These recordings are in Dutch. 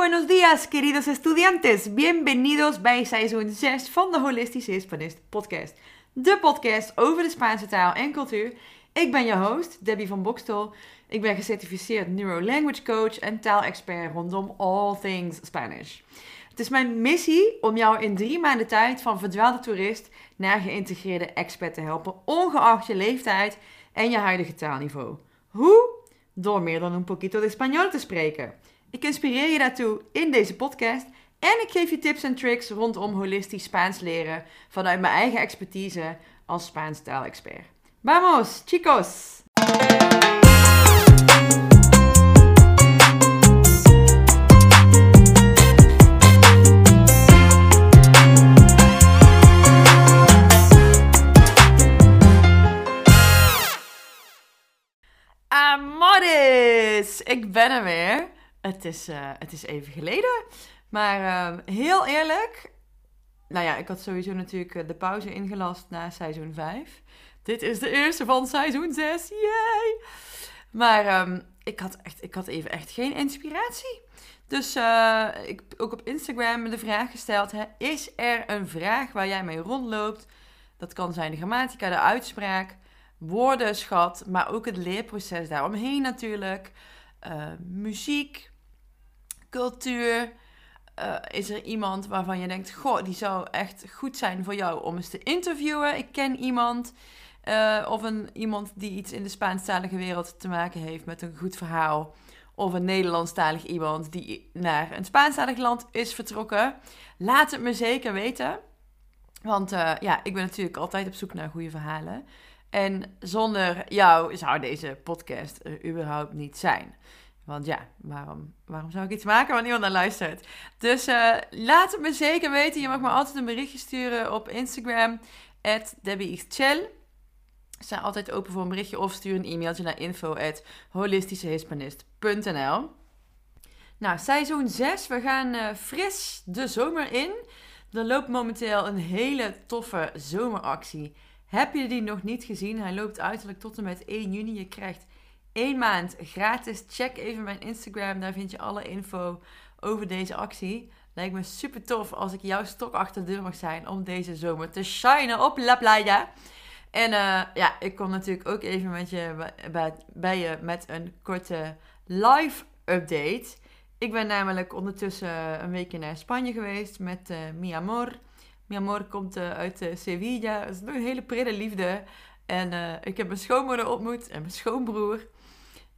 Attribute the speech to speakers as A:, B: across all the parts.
A: buenos días, queridos estudiantes. Bienvenidos bij seizoen 6 van de Holistische Hispanist podcast. De podcast over de Spaanse taal en cultuur. Ik ben je host, Debbie van Bokstel. Ik ben gecertificeerd Neuro-Language Coach en taalexpert rondom all things Spanish. Het is mijn missie om jou in drie maanden tijd van verdwaalde toerist naar geïntegreerde expert te helpen, ongeacht je leeftijd en je huidige taalniveau. Hoe? Door meer dan een poquito de español te spreken. Ik inspireer je daartoe in deze podcast en ik geef je tips en tricks rondom holistisch Spaans leren vanuit mijn eigen expertise als Spaans taalexpert. Vamos, chicos! Amores! Ik ben er weer. Het is, eh, het is even geleden. Maar ehm, heel eerlijk. Nou ja, ik had sowieso natuurlijk eh, de pauze ingelast na seizoen 5. Dit is de eerste van seizoen 6. Yay! Maar ehm, ik, had echt, ik had even echt geen inspiratie. Dus uh, ik ook op Instagram de vraag gesteld: hè, is er een vraag waar jij mee rondloopt? Dat kan zijn de grammatica, de uitspraak, woordenschat, maar ook het leerproces daaromheen natuurlijk. Muziek, cultuur. Uh, is er iemand waarvan je denkt: Goh, die zou echt goed zijn voor jou om eens te interviewen? Ik ken iemand. Uh, of een, iemand die iets in de Spaanstalige wereld te maken heeft met een goed verhaal. Of een Nederlandstalig iemand die naar een Spaanstalig land is vertrokken. Laat het me zeker weten. Want uh, ja, ik ben natuurlijk altijd op zoek naar goede verhalen. En zonder jou zou deze podcast er überhaupt niet zijn. Want ja, waarom, waarom zou ik iets maken waar niemand naar luistert? Dus uh, laat het me zeker weten. Je mag me altijd een berichtje sturen op Instagram. DebbieXChel. Ik sta altijd open voor een berichtje of stuur een e-mailtje naar info holistischehispanist.nl Nou, seizoen 6. We gaan uh, fris de zomer in. Er loopt momenteel een hele toffe zomeractie. Heb je die nog niet gezien? Hij loopt uiterlijk tot en met 1 juni. Je krijgt één maand gratis. Check even mijn Instagram. Daar vind je alle info over deze actie. Lijkt me super tof als ik jouw stok achter de deur mag zijn om deze zomer te shinen op La Playa. En uh, ja, ik kom natuurlijk ook even met je, bij, bij je met een korte live update. Ik ben namelijk ondertussen een weekje naar Spanje geweest met uh, Mi Amor. Mi Amor komt uh, uit Sevilla. Dat is nog een hele prille liefde. En ik heb mijn schoonmoeder ontmoet en mijn schoonbroer.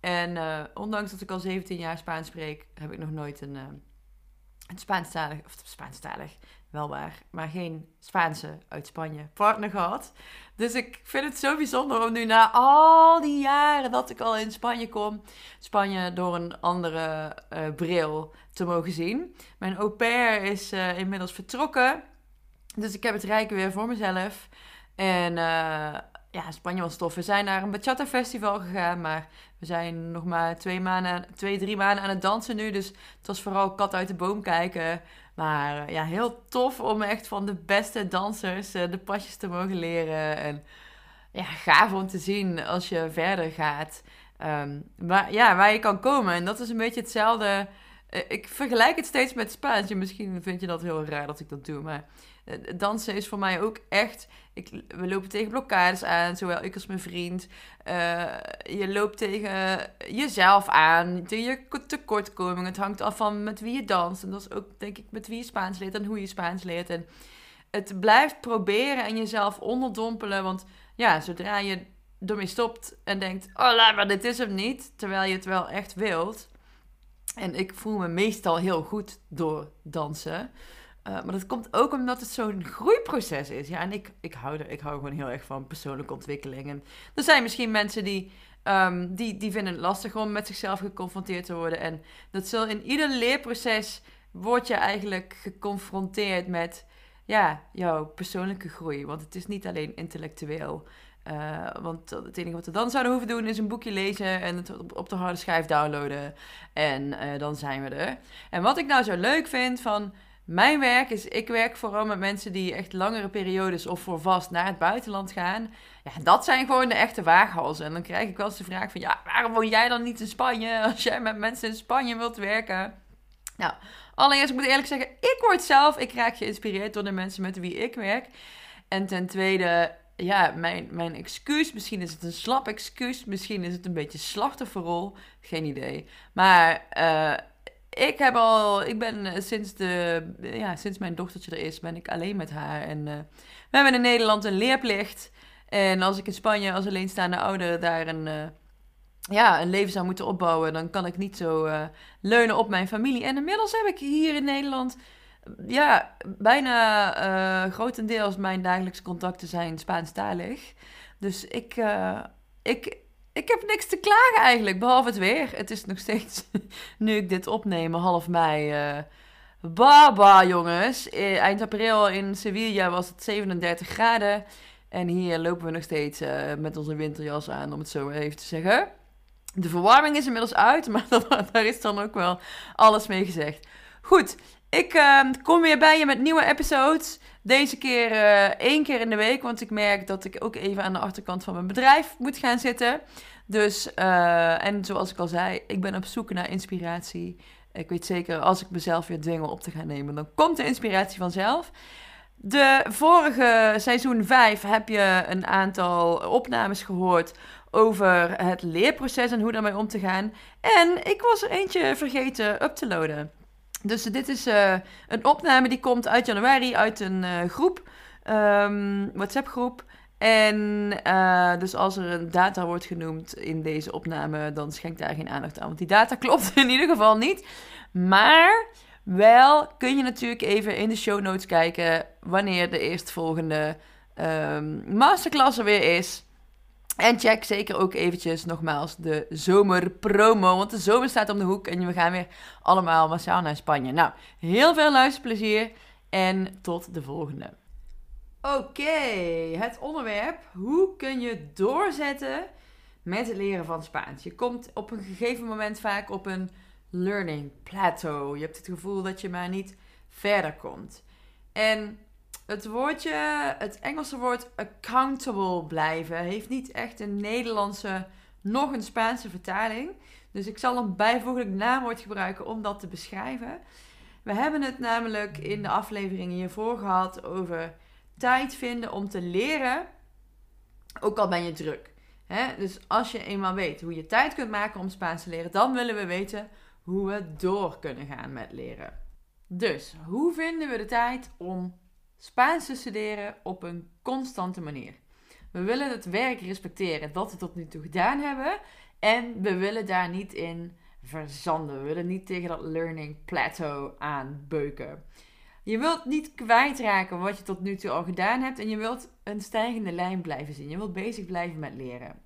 A: En uh, ondanks dat ik al 17 jaar Spaans spreek, heb ik nog nooit een, uh, een Spaanstalig, of Spaanstalig, wel waar, maar geen Spaanse uit Spanje partner gehad. Dus ik vind het zo bijzonder om nu na al die jaren dat ik al in Spanje kom, Spanje door een andere uh, bril te mogen zien. Mijn au pair is inmiddels vertrokken, dus ik heb het rijken weer voor mezelf. En ja, Spanje was tof. We zijn naar een bachata festival gegaan, maar we zijn nog maar twee, maanden, twee, drie maanden aan het dansen nu. Dus het was vooral kat uit de boom kijken. Maar eh, ja, heel tof om echt van de beste dansers uh, de pasjes te mogen leren. En ja, gaaf om te zien als je verder gaat. Um, maar ja, waar je kan komen. En dat is een beetje hetzelfde. Uh, ik vergelijk het steeds met Spaans. Misschien vind je dat heel raar dat ik dat doe. Maar dansen is voor mij ook echt. Ik, we lopen tegen blokkades aan, zowel ik als mijn vriend. Uh, je loopt tegen jezelf aan, tegen je tekortkomingen. Het hangt af van met wie je danst. En dat is ook, denk ik, met wie je Spaans leert en hoe je Spaans leert. En het blijft proberen en jezelf onderdompelen. Want ja, zodra je ermee stopt en denkt: oh, laat maar, dit is hem niet. Terwijl je het wel echt wilt. En ik voel me meestal heel goed door dansen. Uh, maar dat komt ook omdat het zo'n groeiproces is. Ja, en ik, ik, hou er, ik hou gewoon heel erg van persoonlijke ontwikkeling. En er zijn misschien mensen die, um, die, die vinden het lastig om met zichzelf geconfronteerd te worden. En dat zal in ieder leerproces word je eigenlijk geconfronteerd met ja, jouw persoonlijke groei. Want het is niet alleen intellectueel. Uh, want het enige wat we dan zouden hoeven doen is een boekje lezen en het op de harde schijf downloaden. En uh, dan zijn we er. En wat ik nou zo leuk vind van mijn werk is, ik werk vooral met mensen die echt langere periodes of voor vast naar het buitenland gaan. Ja, dat zijn gewoon de echte waaghalzen. En dan krijg ik wel eens de vraag van, ja, waarom woon jij dan niet in Spanje als jij met mensen in Spanje wilt werken? Nou, allereerst, ik moet eerlijk zeggen, ik word zelf, ik raak geïnspireerd door de mensen met wie ik werk. En ten tweede, ja, mijn, mijn excuus, misschien is het een slap excuus, misschien is het een beetje slachtofferrol, geen idee. Maar uh, ik heb al, ik ben eh, sinds, de, ja, sinds mijn dochtertje er is, ben ik alleen met haar. En uh, we hebben in Nederland een leerplicht. En als ik in Spanje als alleenstaande ouder daar een, ja, een leven zou moeten opbouwen, dan kan ik niet zo leunen op mijn familie. En inmiddels heb ik hier in Nederland, ja, bijna grotendeels mijn dagelijkse contacten zijn Spaanstalig. Dus ik, ik, ik heb niks te klagen eigenlijk, behalve het weer. Het is nog steeds, nu ik dit opneem, half mei. Uh, baba, jongens. Eh, eind april in Sevilla was het 37 graden. En hier lopen we nog steeds uh, met onze winterjas aan, om het zo even te zeggen. De verwarming is inmiddels uit, maar daar is dan ook wel alles mee gezegd. Goed, ik uh, kom weer bij je met nieuwe episodes. Deze keer uh, één keer in de week, want ik merk dat ik ook even aan de achterkant van mijn bedrijf moet gaan zitten. Dus, uh, en zoals ik al zei, ik ben op zoek naar inspiratie. Ik weet zeker, als ik mezelf weer dwing op te gaan nemen, dan komt de inspiratie vanzelf. De vorige seizoen 5 heb je een aantal opnames gehoord over het leerproces en hoe daarmee om te gaan. En ik was er eentje vergeten up te loaden. Dus dit is uh, een opname die komt uit januari uit een uh, groep, um, WhatsApp groep. En uh, dus als er een data wordt genoemd in deze opname, dan schenk daar geen aandacht aan. Want die data klopt in ieder geval niet. Maar wel kun je natuurlijk even in de show notes kijken wanneer de eerstvolgende um, masterclass er weer is. En check zeker ook eventjes nogmaals de zomerpromo. Want de zomer staat om de hoek en we gaan weer allemaal massaal naar Spanje. Nou, heel veel luisterplezier en tot de volgende. Oké, het onderwerp. Hoe kun je doorzetten met het leren van Spaans? Je komt op een gegeven moment vaak op een learning plateau. Je hebt het gevoel dat je maar niet verder komt. En het woordje, het Engelse woord accountable blijven, heeft niet echt een Nederlandse, nog een Spaanse vertaling. Dus ik zal een bijvoeglijk naamwoord gebruiken om dat te beschrijven. We hebben het namelijk in de afleveringen hiervoor gehad over tijd vinden om te leren, ook al ben je druk. Dus als je eenmaal weet hoe je tijd kunt maken om Spaans te leren, dan willen we weten hoe we door kunnen gaan met leren. Dus hoe vinden we de tijd om Spaans studeren op een constante manier? We willen het werk respecteren dat we tot nu toe gedaan hebben. En we willen daar niet in verzanden. We willen niet tegen dat learning plateau aanbeuken. Je wilt niet kwijtraken wat je tot nu toe al gedaan hebt. En je wilt een stijgende lijn blijven zien. Je wilt bezig blijven met leren.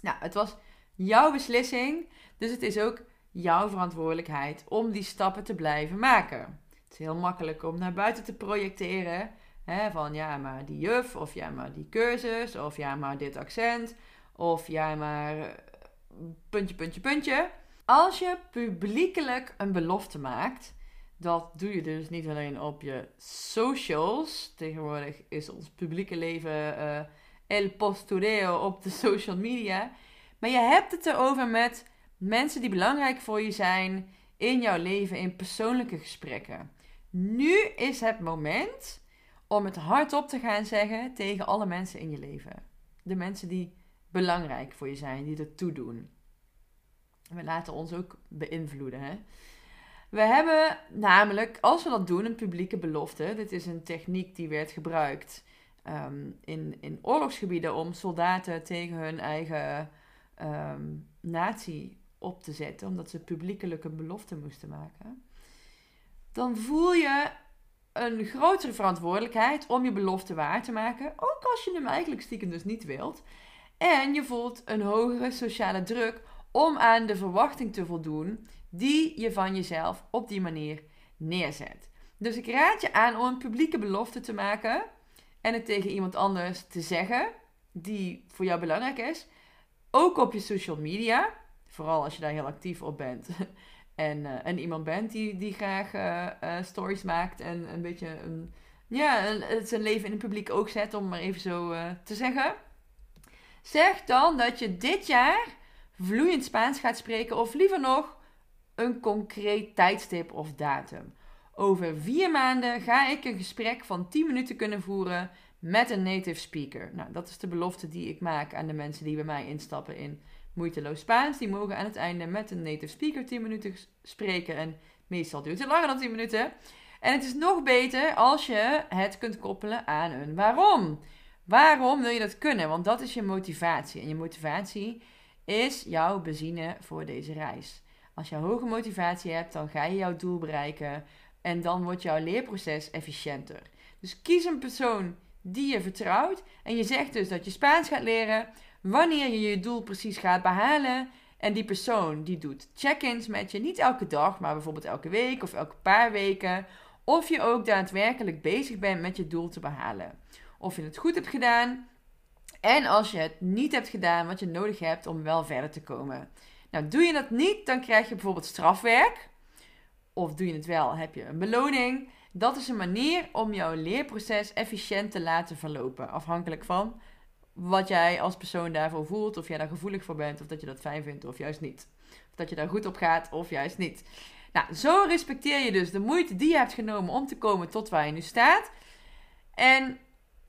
A: Nou, het was jouw beslissing. Dus het is ook jouw verantwoordelijkheid om die stappen te blijven maken. Heel makkelijk om naar buiten te projecteren. Hè, van ja, maar die juf, of ja, maar die cursus, of ja, maar dit accent, of ja, maar eh, puntje, puntje, puntje. Als je publiekelijk een belofte maakt, dat doe je dus niet alleen op je socials. Tegenwoordig is ons publieke leven uh, el postureo op de social media. Maar je hebt het erover met mensen die belangrijk voor je zijn in jouw leven, in persoonlijke gesprekken. Nu is het moment om het hardop te gaan zeggen tegen alle mensen in je leven. De mensen die belangrijk voor je zijn, die ertoe doen. We laten ons ook beïnvloeden. Hè? We hebben namelijk, als we dat doen, een publieke belofte. Dit is een techniek die werd gebruikt um, in, in oorlogsgebieden om soldaten tegen hun eigen um, natie op te zetten, omdat ze publiekelijk een belofte moesten maken. Dan voel je een grotere verantwoordelijkheid om je belofte waar te maken, ook als je hem eigenlijk stiekem dus niet wilt. En je voelt een hogere sociale druk om aan de verwachting te voldoen die je van jezelf op die manier neerzet. Dus ik raad je aan om een publieke belofte te maken en het tegen iemand anders te zeggen die voor jou belangrijk is. Ook op je social media, vooral als je daar heel actief op bent. en, uh, en iemand bent die, die graag uh, uh, stories maakt en een beetje een, ja, een, zijn leven in het publiek ook zet, om maar even zo te zeggen. Zeg dan dat je dit jaar vloeiend Spaans gaat spreken, of liever nog een concreet tijdstip of datum. Over vier maanden ga ik een gesprek van 10 minuten kunnen voeren met een native speaker. Nou, dat is de belofte die ik maak aan de mensen die bij mij instappen in moeiteloos Spaans. Die mogen aan het einde met een native speaker 10 minuten spreken. En meestal duurt het langer dan 10 minuten. En het is nog beter als je het kunt koppelen aan een waarom. Waarom wil je dat kunnen? Want dat is je motivatie. En je motivatie is jouw benzine voor deze reis. Als je hoge motivatie hebt, dan ga je jouw doel bereiken. En dan wordt jouw leerproces efficiënter. Dus kies een persoon die je vertrouwt. En je zegt dus dat je Spaans gaat leren wanneer je je doel precies gaat behalen. En die persoon die doet check-ins met je, niet elke dag, maar bijvoorbeeld elke week of elke paar weken. Of je ook daadwerkelijk bezig bent met je doel te behalen. Of je het goed hebt gedaan. En als je het niet hebt gedaan wat je nodig hebt om wel verder te komen. Nou, doe je dat niet, dan krijg je bijvoorbeeld strafwerk. Of doe je het wel, heb je een beloning. Dat is een manier om jouw leerproces efficiënt te laten verlopen. Afhankelijk van wat jij als persoon daarvoor voelt. Of jij daar gevoelig voor bent. Of dat je dat fijn vindt of juist niet. Of dat je daar goed op gaat of juist niet. Nou, zo respecteer je dus de moeite die je hebt genomen om te komen tot waar je nu staat. En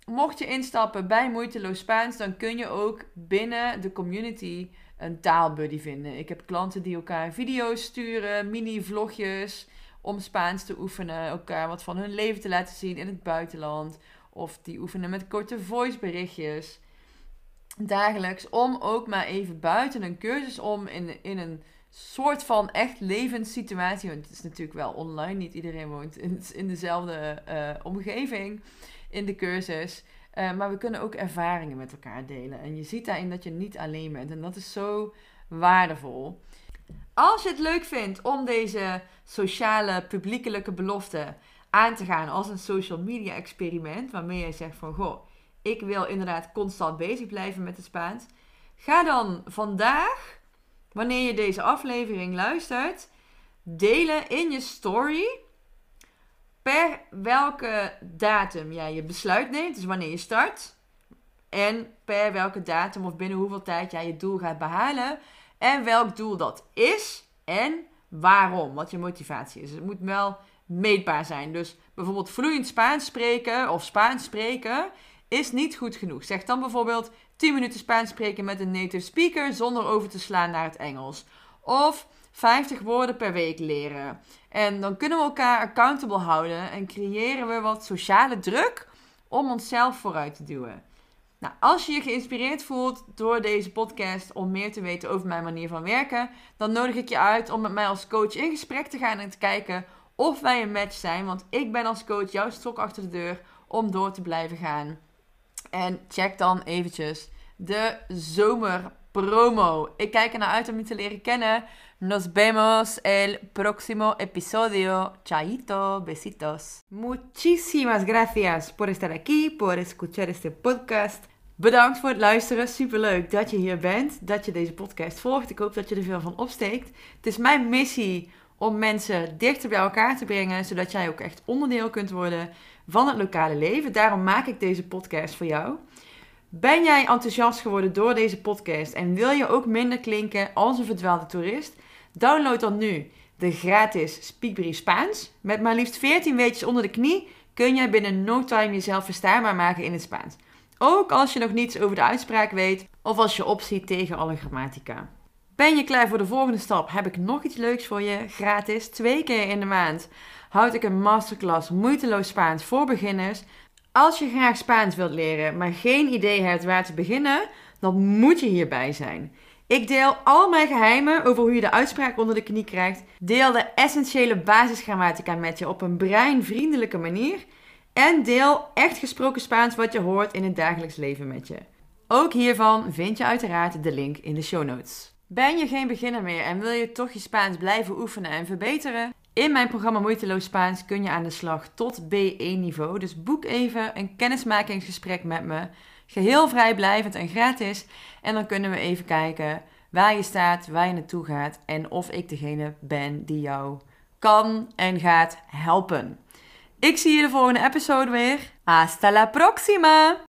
A: mocht je instappen bij Moeiteloos Spaans, dan kun je ook binnen de community een taalbuddy vinden. Ik heb klanten die elkaar video's sturen, mini-vlogjes om Spaans te oefenen, elkaar wat van hun leven te laten zien in het buitenland. Of die oefenen met korte voiceberichtjes dagelijks, om ook maar even buiten een cursus om in, in een soort van echt levenssituatie. Want het is natuurlijk wel online, niet iedereen woont in, in dezelfde eh, omgeving in de cursus. Uh, maar we kunnen ook ervaringen met elkaar delen. En je ziet daarin dat je niet alleen bent. En dat is zo waardevol. Als je het leuk vindt om deze sociale, publiekelijke belofte aan te gaan als een social media experiment, waarmee jij zegt van goh, ik wil inderdaad constant bezig blijven met het Spaans. Ga dan vandaag wanneer je deze aflevering luistert, delen in je story per welke datum jij je besluit neemt, dus wanneer je start, en per welke datum of binnen hoeveel tijd jij je doel gaat behalen en welk doel dat is en waarom, wat je motivatie is. Het moet wel meetbaar zijn. Dus bijvoorbeeld vloeiend Spaans spreken of Spaans spreken is niet goed genoeg. Zeg dan bijvoorbeeld 10 minuten Spaans spreken met een native speaker zonder over te slaan naar het Engels. Of 50 woorden per week leren. En dan kunnen we elkaar accountable houden en creëren we wat sociale druk om onszelf vooruit te duwen. Nou, als je je geïnspireerd voelt door deze podcast om meer te weten over mijn manier van werken, dan nodig ik je uit om met mij als coach in gesprek te gaan en te kijken of wij een match zijn. Want ik ben als coach jouw stok achter de deur om door te blijven gaan. En check dan eventjes de zomerpromo. Ik kijk er naar uit om je te leren kennen. Nos vemos el próximo episodio. Chaito, besitos. Muchísimas gracias por estar aquí, por escuchar este podcast. Bedankt voor het luisteren. Superleuk dat je hier bent, dat je deze podcast volgt. Ik hoop dat je er veel van opsteekt. Het is mijn missie om mensen dichter bij elkaar te brengen, zodat jij ook echt onderdeel kunt worden van het lokale leven. Daarom maak ik deze podcast voor jou. Ben jij enthousiast geworden door deze podcast en wil je ook minder klinken als een verdwaalde toerist? Download dan nu de gratis Speakbrief Spaans. Met maar liefst 14 weetjes onder de knie kun jij binnen no time jezelf verstaanbaar maken in het Spaans. Ook als je nog niets over de uitspraak weet of als je opziet tegen alle grammatica. Ben je klaar voor de volgende stap? Heb ik nog iets leuks voor je? Gratis, twee keer in de maand, houd ik een masterclass moeiteloos Spaans voor beginners. Als je graag Spaans wilt leren, maar geen idee hebt waar te beginnen, dan moet je hierbij zijn. Ik deel al mijn geheimen over hoe je de uitspraak onder de knie krijgt. Deel de essentiële basisgrammatica met je op een breinvriendelijke manier. En deel echt gesproken Spaans wat je hoort in het dagelijks leven met je. Ook hiervan vind je uiteraard de link in de show notes. Ben je geen beginner meer en wil je toch je Spaans blijven oefenen en verbeteren? In mijn programma Moeiteloos Spaans kun je aan de slag tot B1-niveau. Dus boek even een kennismakingsgesprek met me. Geheel vrijblijvend en gratis. En dan kunnen we even kijken waar je staat, waar je naartoe gaat en of ik degene ben die jou kan en gaat helpen. Ik zie je de volgende episode weer. Hasta la próxima!